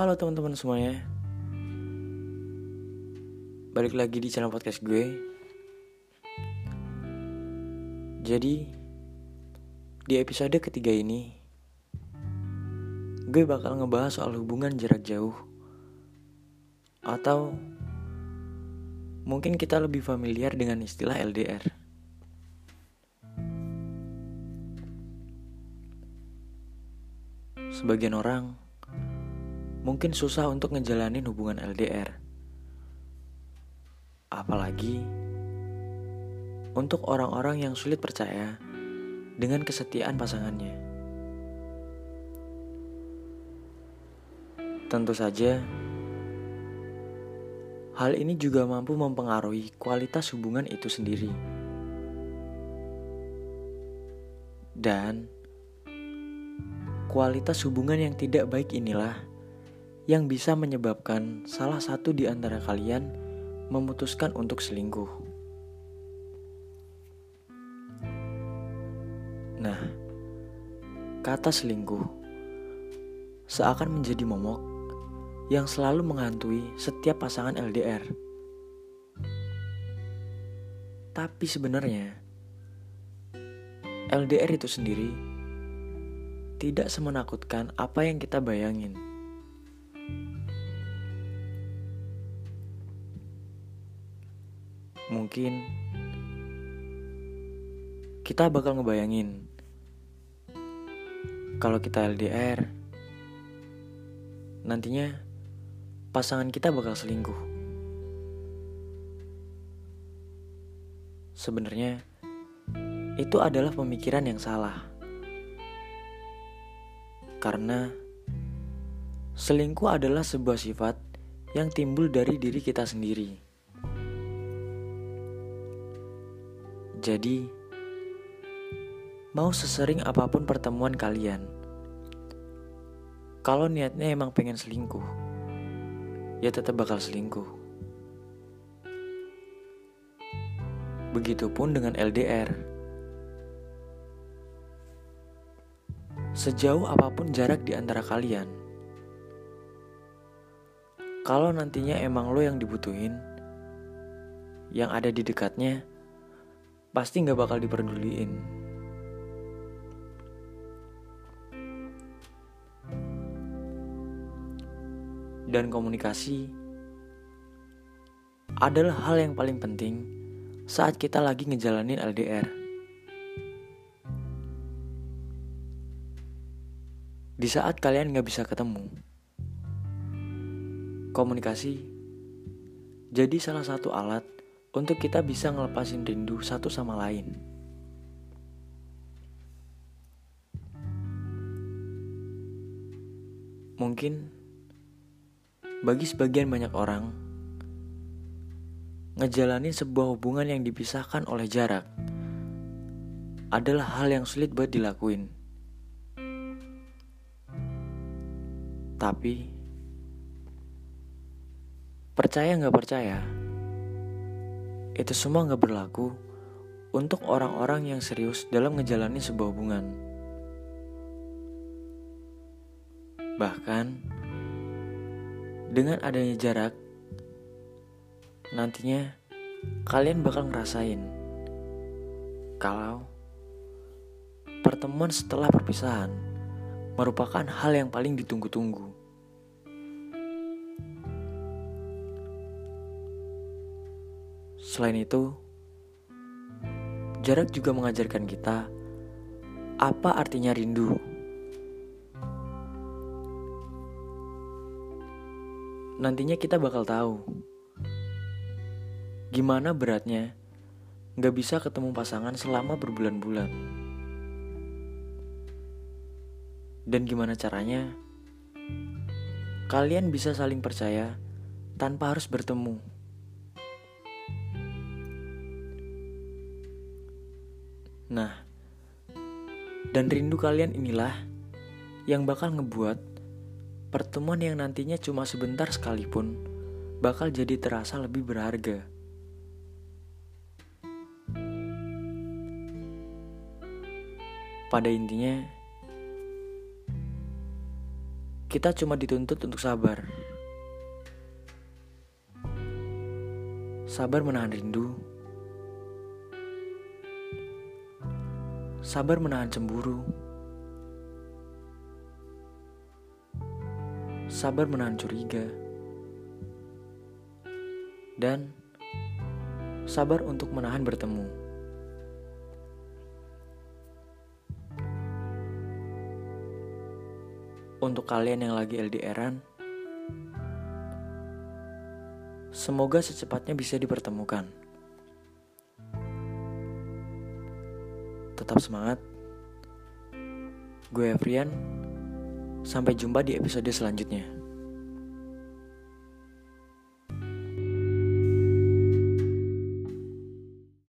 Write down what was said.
Halo teman-teman semuanya. Balik lagi di channel podcast gue. Jadi Di episode ketiga ini Gue bakal ngebahas soal hubungan jarak jauh. Atau Mungkin kita lebih familiar dengan istilah LDR Sebagian orang mungkin susah untuk ngejalanin hubungan LDR. Apalagi untuk orang-orang yang sulit percaya dengan kesetiaan pasangannya. Tentu saja, hal ini juga mampu mempengaruhi kualitas hubungan itu sendiri. Dan kualitas hubungan yang tidak baik inilah yang bisa menyebabkan salah satu di antara kalian memutuskan untuk selingkuh. Nah, kata selingkuh seakan menjadi momok yang selalu menghantui setiap pasangan LDR. Tapi sebenarnya, LDR itu sendiri tidak semenakutkan apa yang kita bayangin. Mungkin kita bakal ngebayangin kalau kita LDR nantinya pasangan kita bakal selingkuh. Sebenarnya itu adalah pemikiran yang salah. Karena selingkuh adalah sebuah sifat yang timbul dari diri kita sendiri. Jadi, mau sesering apa pun pertemuan kalian, kalau niatnya emang pengen selingkuh, ya tetap bakal selingkuh. Begitupun dengan LDR. Sejauh apa pun jarak di antara kalian, kalau nantinya emang lo yang dibutuhin, yang ada di dekatnya, pasti nggak bakal diperduliin. Dan komunikasi adalah hal yang paling penting saat kita lagi ngejalanin LDR. Di saat kalian nggak bisa ketemu, komunikasi jadi salah satu alat untuk kita bisa ngelepasin rindu satu sama lain. Mungkin bagi sebagian banyak orang, ngejalanin sebuah hubungan yang dipisahkan oleh jarak adalah hal yang sulit buat dilakuin. Tapi, percaya nggak percaya, itu semua nggak berlaku untuk orang-orang yang serius dalam ngejalani sebuah hubungan. Bahkan, dengan adanya jarak, nantinya kalian bakal ngerasain kalau pertemuan setelah perpisahan merupakan hal yang paling ditunggu-tunggu. Selain itu, jarak juga mengajarkan kita apa artinya rindu. Nantinya kita bakal tahu gimana beratnya gak bisa ketemu pasangan selama berbulan-bulan. Dan gimana caranya kalian bisa saling percaya tanpa harus bertemu. Nah, dan rindu kalian inilah yang bakal ngebuat pertemuan yang nantinya cuma sebentar sekalipun bakal jadi terasa lebih berharga. Pada intinya, kita cuma dituntut untuk sabar. Sabar menahan rindu. Sabar menahan cemburu. Sabar menahan curiga. Dan sabar untuk menahan bertemu. Untuk kalian yang lagi LDRan, semoga secepatnya bisa dipertemukan. Tetap semangat. Gue Afrian. Sampai jumpa di episode selanjutnya.